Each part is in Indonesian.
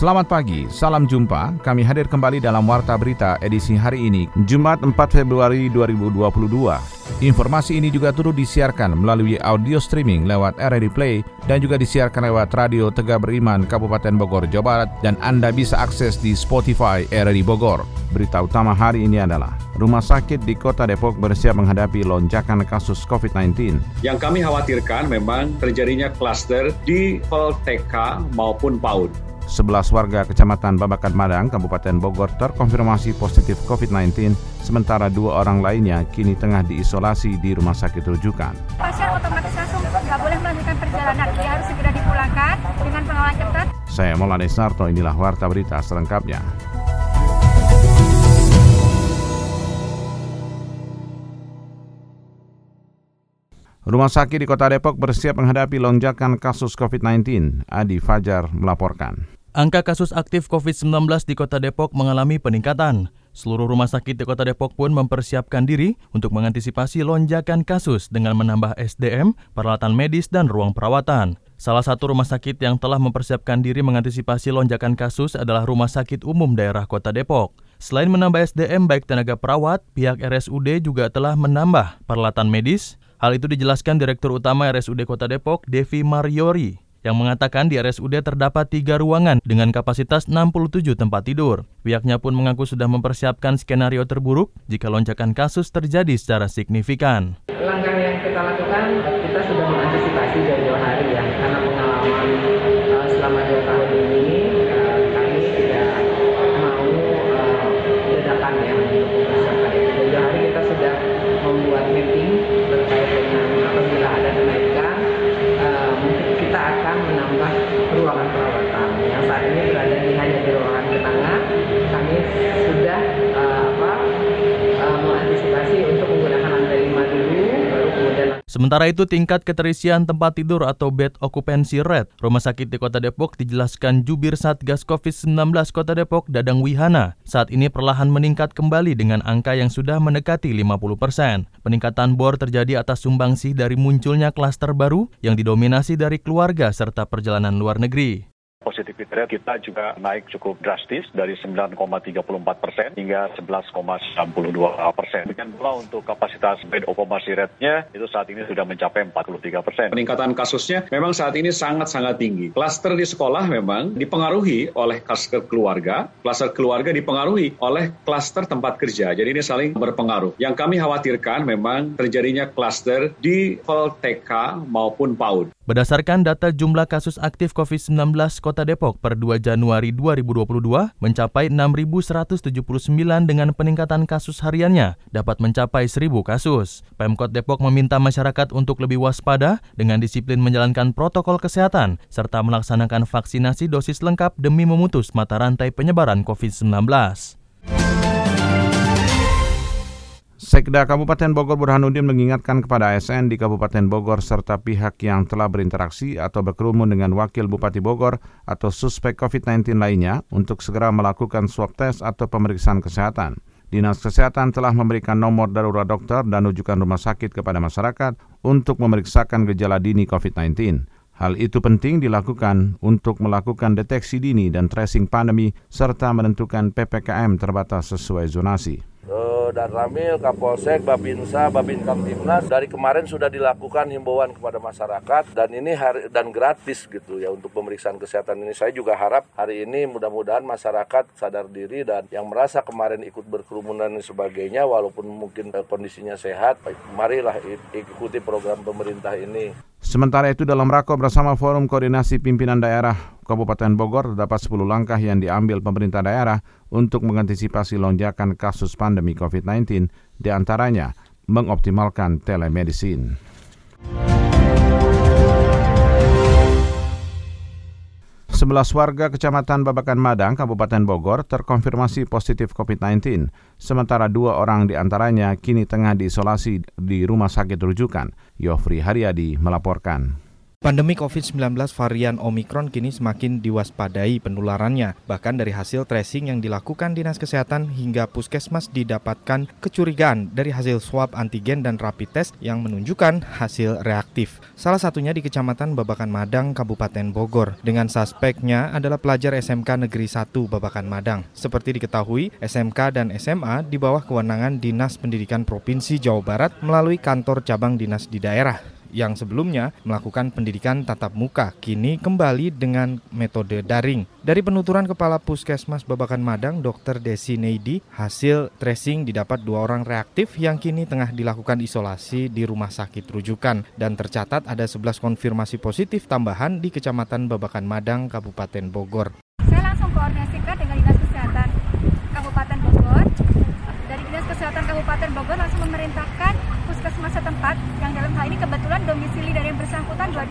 Selamat pagi, salam jumpa. Kami hadir kembali dalam Warta Berita edisi hari ini, Jumat 4 Februari 2022. Informasi ini juga turut disiarkan melalui audio streaming lewat RRI Play dan juga disiarkan lewat Radio Tegak Beriman Kabupaten Bogor, Jawa Barat dan Anda bisa akses di Spotify RRI Bogor. Berita utama hari ini adalah Rumah sakit di Kota Depok bersiap menghadapi lonjakan kasus COVID-19. Yang kami khawatirkan memang terjadinya klaster di TK maupun PAUD. 11 warga Kecamatan Babakan Madang, Kabupaten Bogor terkonfirmasi positif COVID-19, sementara dua orang lainnya kini tengah diisolasi di rumah sakit rujukan. Pasien otomatis langsung nggak boleh melanjutkan perjalanan, dia harus segera dipulangkan dengan pengawalan ketat. Saya Maulana Sarto, inilah Warta Berita selengkapnya. Rumah sakit di Kota Depok bersiap menghadapi lonjakan kasus COVID-19. Adi Fajar melaporkan. Angka kasus aktif COVID-19 di Kota Depok mengalami peningkatan. Seluruh rumah sakit di Kota Depok pun mempersiapkan diri untuk mengantisipasi lonjakan kasus dengan menambah SDM, peralatan medis, dan ruang perawatan. Salah satu rumah sakit yang telah mempersiapkan diri mengantisipasi lonjakan kasus adalah Rumah Sakit Umum Daerah Kota Depok. Selain menambah SDM baik tenaga perawat, pihak RSUD juga telah menambah peralatan medis. Hal itu dijelaskan Direktur Utama RSUD Kota Depok, Devi Mariori yang mengatakan di RSUD terdapat tiga ruangan dengan kapasitas 67 tempat tidur. Pihaknya pun mengaku sudah mempersiapkan skenario terburuk jika lonjakan kasus terjadi secara signifikan. Langkah yang kita lakukan, kita sudah mengantisipasi jauh-jauh hari ya, Sementara itu, tingkat keterisian tempat tidur atau bed occupancy rate Rumah Sakit di Kota Depok dijelaskan jubir Satgas COVID-19 Kota Depok Dadang Wihana. Saat ini perlahan meningkat kembali dengan angka yang sudah mendekati 50 persen. Peningkatan bor terjadi atas sumbangsih dari munculnya klaster baru yang didominasi dari keluarga serta perjalanan luar negeri. Positivity rate kita juga naik cukup drastis dari 9,34 persen hingga 11,92 persen. Demikian pula untuk kapasitas bed occupancy rate-nya itu saat ini sudah mencapai 43 persen. Peningkatan kasusnya memang saat ini sangat-sangat tinggi. Klaster di sekolah memang dipengaruhi oleh klaster keluarga, klaster keluarga dipengaruhi oleh klaster tempat kerja. Jadi ini saling berpengaruh. Yang kami khawatirkan memang terjadinya klaster di level TK maupun PAUD. Berdasarkan data jumlah kasus aktif COVID-19 Kota Depok per 2 Januari 2022 mencapai 6.179 dengan peningkatan kasus hariannya dapat mencapai 1.000 kasus. Pemkot Depok meminta masyarakat untuk lebih waspada dengan disiplin menjalankan protokol kesehatan serta melaksanakan vaksinasi dosis lengkap demi memutus mata rantai penyebaran COVID-19. Sekda Kabupaten Bogor Burhanuddin mengingatkan kepada ASN di Kabupaten Bogor serta pihak yang telah berinteraksi atau berkerumun dengan Wakil Bupati Bogor atau suspek COVID-19 lainnya untuk segera melakukan swab test atau pemeriksaan kesehatan. Dinas Kesehatan telah memberikan nomor darurat dokter dan rujukan rumah sakit kepada masyarakat untuk memeriksakan gejala dini COVID-19. Hal itu penting dilakukan untuk melakukan deteksi dini dan tracing pandemi serta menentukan PPKM terbatas sesuai zonasi dan Ramil, Kapolsek, Babinsa, Babin Kamtibnas dari kemarin sudah dilakukan himbauan kepada masyarakat dan ini hari dan gratis gitu ya untuk pemeriksaan kesehatan ini. Saya juga harap hari ini mudah-mudahan masyarakat sadar diri dan yang merasa kemarin ikut berkerumunan dan sebagainya walaupun mungkin kondisinya sehat, marilah ikuti program pemerintah ini. Sementara itu dalam rakor bersama Forum Koordinasi Pimpinan Daerah Kabupaten Bogor terdapat 10 langkah yang diambil pemerintah daerah untuk mengantisipasi lonjakan kasus pandemi COVID-19, di antaranya mengoptimalkan telemedicine. Sebelas warga Kecamatan Babakan Madang, Kabupaten Bogor terkonfirmasi positif COVID-19, sementara dua orang di antaranya kini tengah diisolasi di rumah sakit rujukan. Yofri Haryadi melaporkan. Pandemi COVID-19 varian Omikron kini semakin diwaspadai penularannya. Bahkan dari hasil tracing yang dilakukan Dinas Kesehatan hingga puskesmas didapatkan kecurigaan dari hasil swab antigen dan rapid test yang menunjukkan hasil reaktif. Salah satunya di Kecamatan Babakan Madang, Kabupaten Bogor. Dengan suspeknya adalah pelajar SMK Negeri 1 Babakan Madang. Seperti diketahui, SMK dan SMA di bawah kewenangan Dinas Pendidikan Provinsi Jawa Barat melalui kantor cabang dinas di daerah yang sebelumnya melakukan pendidikan tatap muka kini kembali dengan metode daring. Dari penuturan Kepala Puskesmas Babakan Madang, Dr. Desi Neidi, hasil tracing didapat dua orang reaktif yang kini tengah dilakukan isolasi di rumah sakit rujukan dan tercatat ada 11 konfirmasi positif tambahan di Kecamatan Babakan Madang, Kabupaten Bogor. Saya langsung koordinasikan dengan Dinas Kesehatan Kabupaten Bogor. Dari Dinas Kesehatan Kabupaten Bogor langsung memerintahkan puskesmas setempat yang dalam hal ini kebetulan domisili dari yang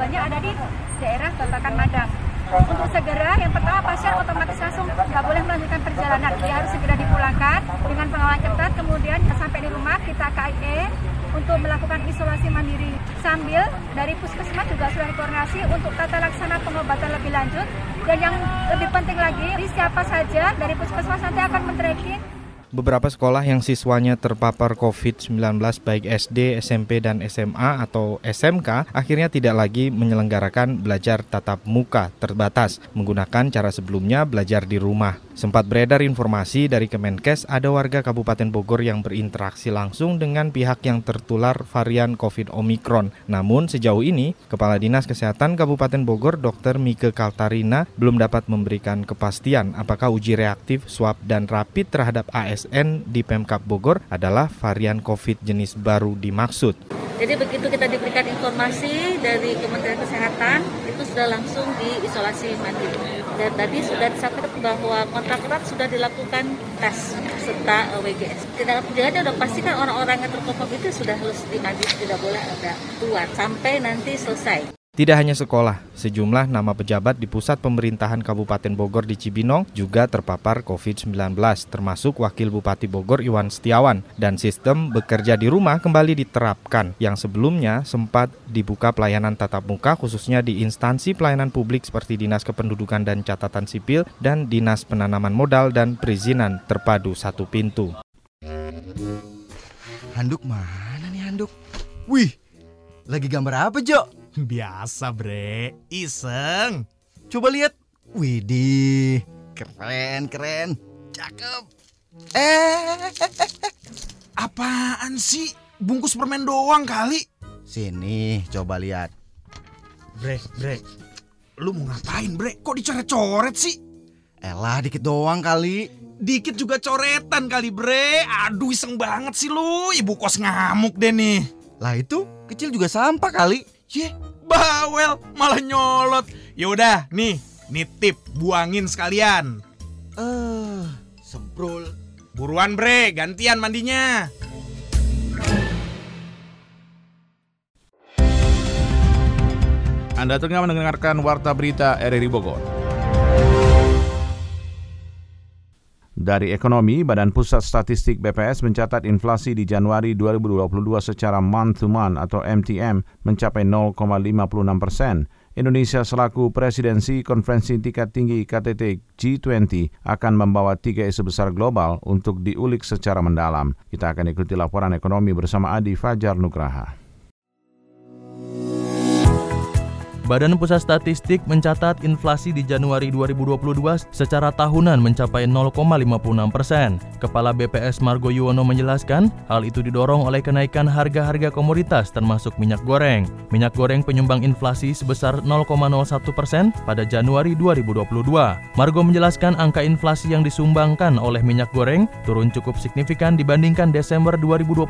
dua-duanya ada di daerah Babakan Madang. Untuk segera, yang pertama pasien otomatis langsung nggak boleh melanjutkan perjalanan, dia harus segera dipulangkan dengan pengawalan ketat. Kemudian sampai di rumah kita KIE untuk melakukan isolasi mandiri. Sambil dari puskesmas juga sudah dikoordinasi untuk tata laksana pengobatan lebih lanjut. Dan yang lebih penting lagi, siapa saja dari puskesmas nanti akan men-tracking Beberapa sekolah yang siswanya terpapar COVID-19 baik SD, SMP, dan SMA atau SMK akhirnya tidak lagi menyelenggarakan belajar tatap muka terbatas menggunakan cara sebelumnya belajar di rumah. Sempat beredar informasi dari Kemenkes ada warga Kabupaten Bogor yang berinteraksi langsung dengan pihak yang tertular varian COVID Omikron. Namun sejauh ini, Kepala Dinas Kesehatan Kabupaten Bogor Dr. Mike Kaltarina belum dapat memberikan kepastian apakah uji reaktif, swab, dan rapid terhadap AS ASN di Pemkap Bogor adalah varian COVID jenis baru dimaksud. Jadi begitu kita diberikan informasi dari Kementerian Kesehatan, itu sudah langsung diisolasi mandiri. Dan tadi sudah disampaikan bahwa kontrak erat sudah dilakukan tes serta eh, WGS. Tidak jadi sudah pastikan orang-orang yang terpapar itu sudah harus diambil, tidak boleh ada keluar sampai nanti selesai. Tidak hanya sekolah, sejumlah nama pejabat di pusat pemerintahan Kabupaten Bogor di Cibinong juga terpapar COVID-19, termasuk Wakil Bupati Bogor Iwan Setiawan. Dan sistem bekerja di rumah kembali diterapkan, yang sebelumnya sempat dibuka pelayanan tatap muka khususnya di instansi pelayanan publik seperti Dinas Kependudukan dan Catatan Sipil dan Dinas Penanaman Modal dan Perizinan terpadu satu pintu. Handuk mana nih handuk? Wih, lagi gambar apa, Jo? Biasa bre, iseng. Coba lihat. Widih, keren keren, cakep. Eh, apaan sih? Bungkus permen doang kali. Sini, coba lihat. Bre, bre, lu mau ngapain bre? Kok dicoret-coret sih? Elah, dikit doang kali. Dikit juga coretan kali bre. Aduh iseng banget sih lu. Ibu kos ngamuk deh nih. Lah itu kecil juga sampah kali. Ye, bawel malah nyolot. Ya udah, nih, nitip buangin sekalian. Eh, uh, semprul. Buruan bre, gantian mandinya. Anda tengah mendengarkan Warta Berita RRI Bogor. Dari ekonomi, Badan Pusat Statistik BPS mencatat inflasi di Januari 2022 secara month-to-month atau MTM mencapai 0,56 persen. Indonesia selaku presidensi konferensi tingkat tinggi KTT G20 akan membawa tiga isu besar global untuk diulik secara mendalam. Kita akan ikuti laporan ekonomi bersama Adi Fajar Nugraha. Badan Pusat Statistik mencatat inflasi di Januari 2022 secara tahunan mencapai 0,56 persen. Kepala BPS Margo Yuwono menjelaskan, hal itu didorong oleh kenaikan harga-harga komoditas termasuk minyak goreng. Minyak goreng penyumbang inflasi sebesar 0,01 persen pada Januari 2022. Margo menjelaskan angka inflasi yang disumbangkan oleh minyak goreng turun cukup signifikan dibandingkan Desember 2021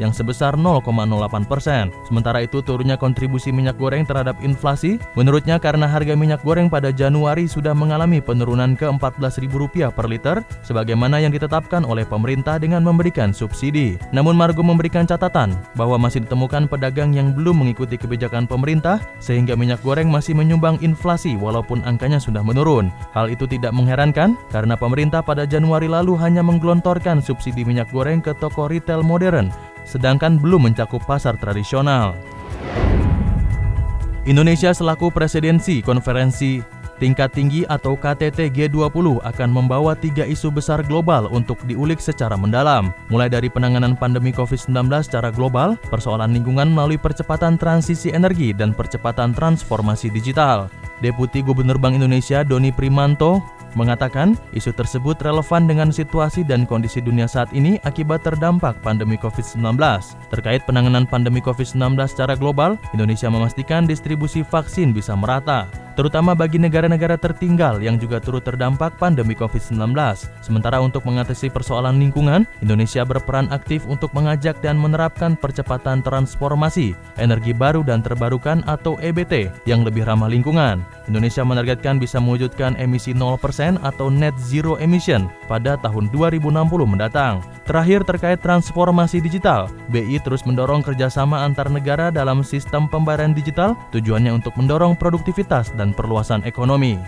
yang sebesar 0,08 persen. Sementara itu turunnya kontribusi minyak goreng terhadap inflasi inflasi, menurutnya karena harga minyak goreng pada Januari sudah mengalami penurunan ke Rp14.000 per liter, sebagaimana yang ditetapkan oleh pemerintah dengan memberikan subsidi. Namun Margo memberikan catatan bahwa masih ditemukan pedagang yang belum mengikuti kebijakan pemerintah, sehingga minyak goreng masih menyumbang inflasi walaupun angkanya sudah menurun. Hal itu tidak mengherankan karena pemerintah pada Januari lalu hanya menggelontorkan subsidi minyak goreng ke toko retail modern, sedangkan belum mencakup pasar tradisional. Indonesia selaku presidensi konferensi tingkat tinggi atau KTT G20 akan membawa tiga isu besar global untuk diulik secara mendalam, mulai dari penanganan pandemi COVID-19 secara global, persoalan lingkungan melalui percepatan transisi energi dan percepatan transformasi digital. Deputi Gubernur Bank Indonesia Doni Primanto mengatakan isu tersebut relevan dengan situasi dan kondisi dunia saat ini akibat terdampak pandemi COVID-19. Terkait penanganan pandemi COVID-19 secara global, Indonesia memastikan distribusi vaksin bisa merata terutama bagi negara-negara tertinggal yang juga turut terdampak pandemi COVID-19. Sementara untuk mengatasi persoalan lingkungan, Indonesia berperan aktif untuk mengajak dan menerapkan percepatan transformasi energi baru dan terbarukan atau EBT yang lebih ramah lingkungan. Indonesia menargetkan bisa mewujudkan emisi 0% atau net zero emission pada tahun 2060 mendatang. Terakhir terkait transformasi digital, BI terus mendorong kerjasama antar negara dalam sistem pembayaran digital, tujuannya untuk mendorong produktivitas dan perluasan ekonomi.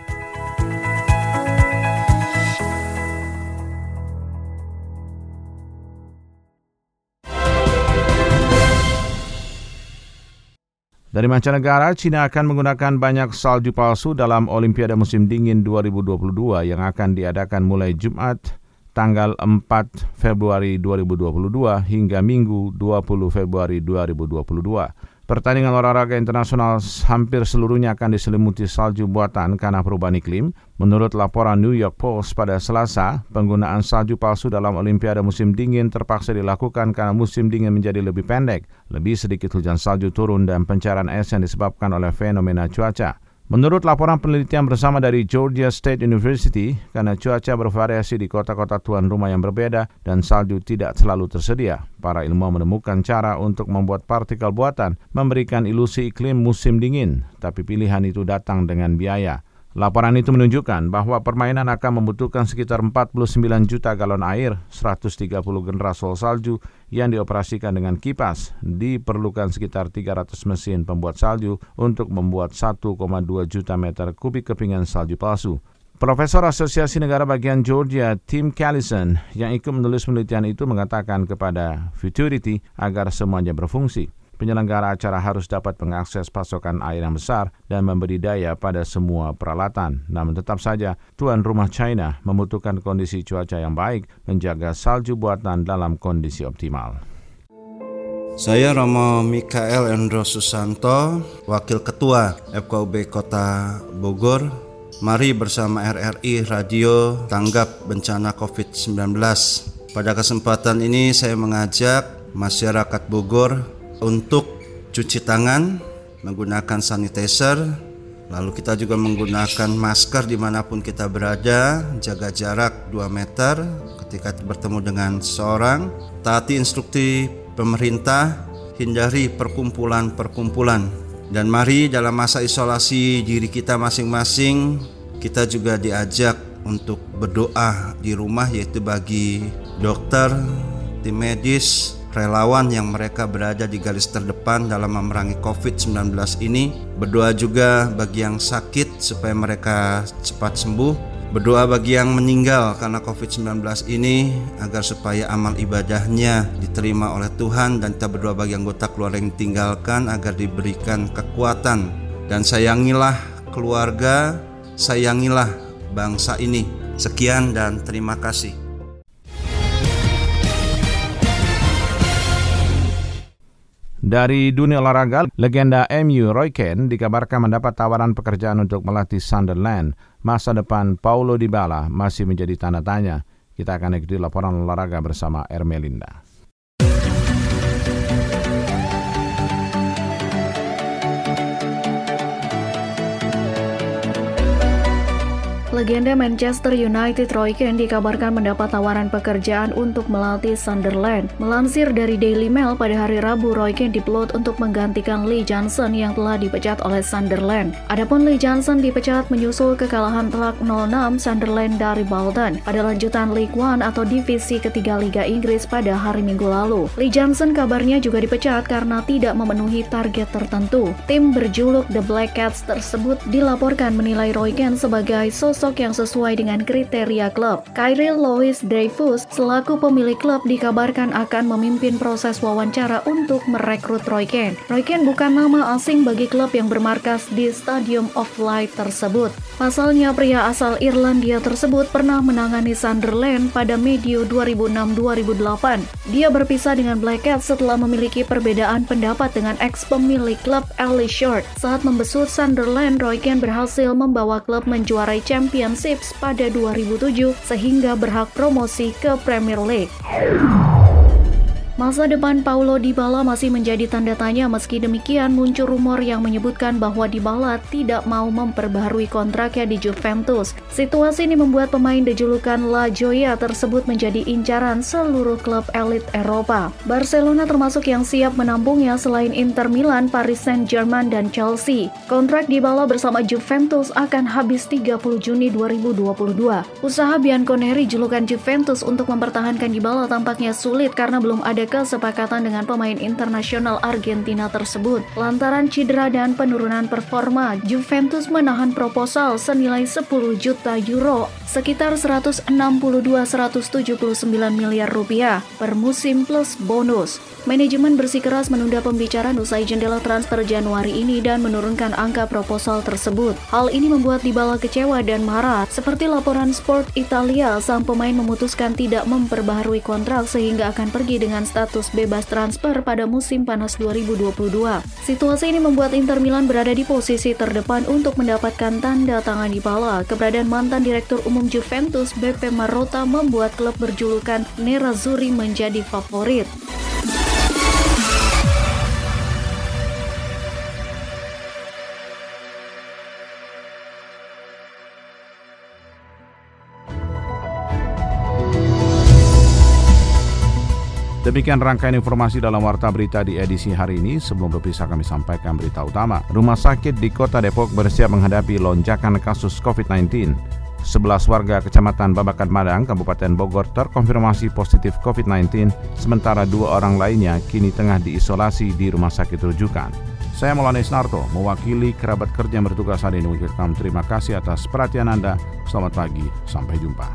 Dari mancanegara, China akan menggunakan banyak salju palsu dalam Olimpiade musim dingin 2022 yang akan diadakan mulai Jumat tanggal 4 Februari 2022 hingga Minggu 20 Februari 2022. Pertandingan olahraga internasional hampir seluruhnya akan diselimuti salju buatan karena perubahan iklim. Menurut laporan New York Post pada Selasa, penggunaan salju palsu dalam Olimpiade musim dingin terpaksa dilakukan karena musim dingin menjadi lebih pendek, lebih sedikit hujan salju turun dan pencairan es yang disebabkan oleh fenomena cuaca. Menurut laporan penelitian bersama dari Georgia State University, karena cuaca bervariasi di kota-kota tuan rumah yang berbeda dan salju tidak selalu tersedia, para ilmuwan menemukan cara untuk membuat partikel buatan memberikan ilusi iklim musim dingin, tapi pilihan itu datang dengan biaya. Laporan itu menunjukkan bahwa permainan akan membutuhkan sekitar 49 juta galon air, 130 generasol salju yang dioperasikan dengan kipas. Diperlukan sekitar 300 mesin pembuat salju untuk membuat 1,2 juta meter kubik kepingan salju palsu. Profesor Asosiasi Negara Bagian Georgia, Tim Callison, yang ikut menulis penelitian itu mengatakan kepada Futurity agar semuanya berfungsi penyelenggara acara harus dapat mengakses pasokan air yang besar dan memberi daya pada semua peralatan. Namun tetap saja, tuan rumah China membutuhkan kondisi cuaca yang baik menjaga salju buatan dalam kondisi optimal. Saya Romo Mikael Endro Susanto, Wakil Ketua FKUB Kota Bogor. Mari bersama RRI Radio tanggap bencana COVID-19. Pada kesempatan ini saya mengajak masyarakat Bogor untuk cuci tangan menggunakan sanitizer lalu kita juga menggunakan masker di mana pun kita berada jaga jarak 2 meter ketika bertemu dengan seorang taati instruksi pemerintah hindari perkumpulan-perkumpulan. Dan mari dalam masa isolasi diri kita masing-masing kita juga diajak untuk berdoa di rumah yaitu bagi dokter, tim medis, relawan yang mereka berada di garis terdepan dalam memerangi COVID-19 ini. Berdoa juga bagi yang sakit supaya mereka cepat sembuh. Berdoa bagi yang meninggal karena COVID-19 ini agar supaya amal ibadahnya diterima oleh Tuhan dan kita berdoa bagi anggota keluarga yang ditinggalkan agar diberikan kekuatan dan sayangilah keluarga, sayangilah bangsa ini. Sekian dan terima kasih. Dari dunia olahraga, legenda MU Roy Keane dikabarkan mendapat tawaran pekerjaan untuk melatih Sunderland. Masa depan Paulo Dybala masih menjadi tanda tanya. Kita akan ikuti laporan olahraga bersama Ermelinda. Legenda Manchester United Roy Keane dikabarkan mendapat tawaran pekerjaan untuk melatih Sunderland. Melansir dari Daily Mail pada hari Rabu, Roy Keane diplot untuk menggantikan Lee Johnson yang telah dipecat oleh Sunderland. Adapun Lee Johnson dipecat menyusul kekalahan telak 0-6 Sunderland dari Bolton pada lanjutan League One atau divisi ketiga Liga Inggris pada hari Minggu lalu. Lee Johnson kabarnya juga dipecat karena tidak memenuhi target tertentu. Tim berjuluk The Black Cats tersebut dilaporkan menilai Roy Keane sebagai sosok sosok yang sesuai dengan kriteria klub. Kyril Lois Dreyfus selaku pemilik klub dikabarkan akan memimpin proses wawancara untuk merekrut Roy Keane. Roy Keane bukan nama asing bagi klub yang bermarkas di Stadium of Light tersebut. Pasalnya pria asal Irlandia tersebut pernah menangani Sunderland pada medio 2006-2008. Dia berpisah dengan Black Cat setelah memiliki perbedaan pendapat dengan ex pemilik klub Ali Short. Saat membesut Sunderland, Roy Keane berhasil membawa klub menjuarai Championships pada 2007 sehingga berhak promosi ke Premier League. Masa depan Paulo Dybala masih menjadi tanda tanya meski demikian muncul rumor yang menyebutkan bahwa Dybala tidak mau memperbaharui kontraknya di Juventus. Situasi ini membuat pemain dijulukan La Joya tersebut menjadi incaran seluruh klub elit Eropa. Barcelona termasuk yang siap menampungnya selain Inter Milan, Paris Saint-Germain, dan Chelsea. Kontrak Dybala bersama Juventus akan habis 30 Juni 2022. Usaha Bianconeri julukan Juventus untuk mempertahankan Dybala tampaknya sulit karena belum ada kesepakatan dengan pemain internasional Argentina tersebut. Lantaran cedera dan penurunan performa, Juventus menahan proposal senilai 10 juta euro, sekitar 162-179 miliar rupiah per musim plus bonus. Manajemen bersikeras menunda pembicaraan usai jendela transfer Januari ini dan menurunkan angka proposal tersebut. Hal ini membuat Dybala kecewa dan marah. Seperti laporan Sport Italia, sang pemain memutuskan tidak memperbaharui kontrak sehingga akan pergi dengan status bebas transfer pada musim panas 2022. Situasi ini membuat Inter Milan berada di posisi terdepan untuk mendapatkan tanda tangan Dybala. Keberadaan mantan Direktur Umum Juventus BP Marotta membuat klub berjulukan Nerazzurri menjadi favorit. Demikian rangkaian informasi dalam Warta Berita di edisi hari ini. Sebelum berpisah kami sampaikan berita utama. Rumah sakit di kota Depok bersiap menghadapi lonjakan kasus COVID-19. 11 warga Kecamatan Babakan Madang, Kabupaten Bogor terkonfirmasi positif COVID-19, sementara dua orang lainnya kini tengah diisolasi di rumah sakit rujukan. Saya Maulana Isnarto, mewakili kerabat kerja yang bertugas hari ini mengucapkan terima kasih atas perhatian Anda. Selamat pagi, sampai jumpa.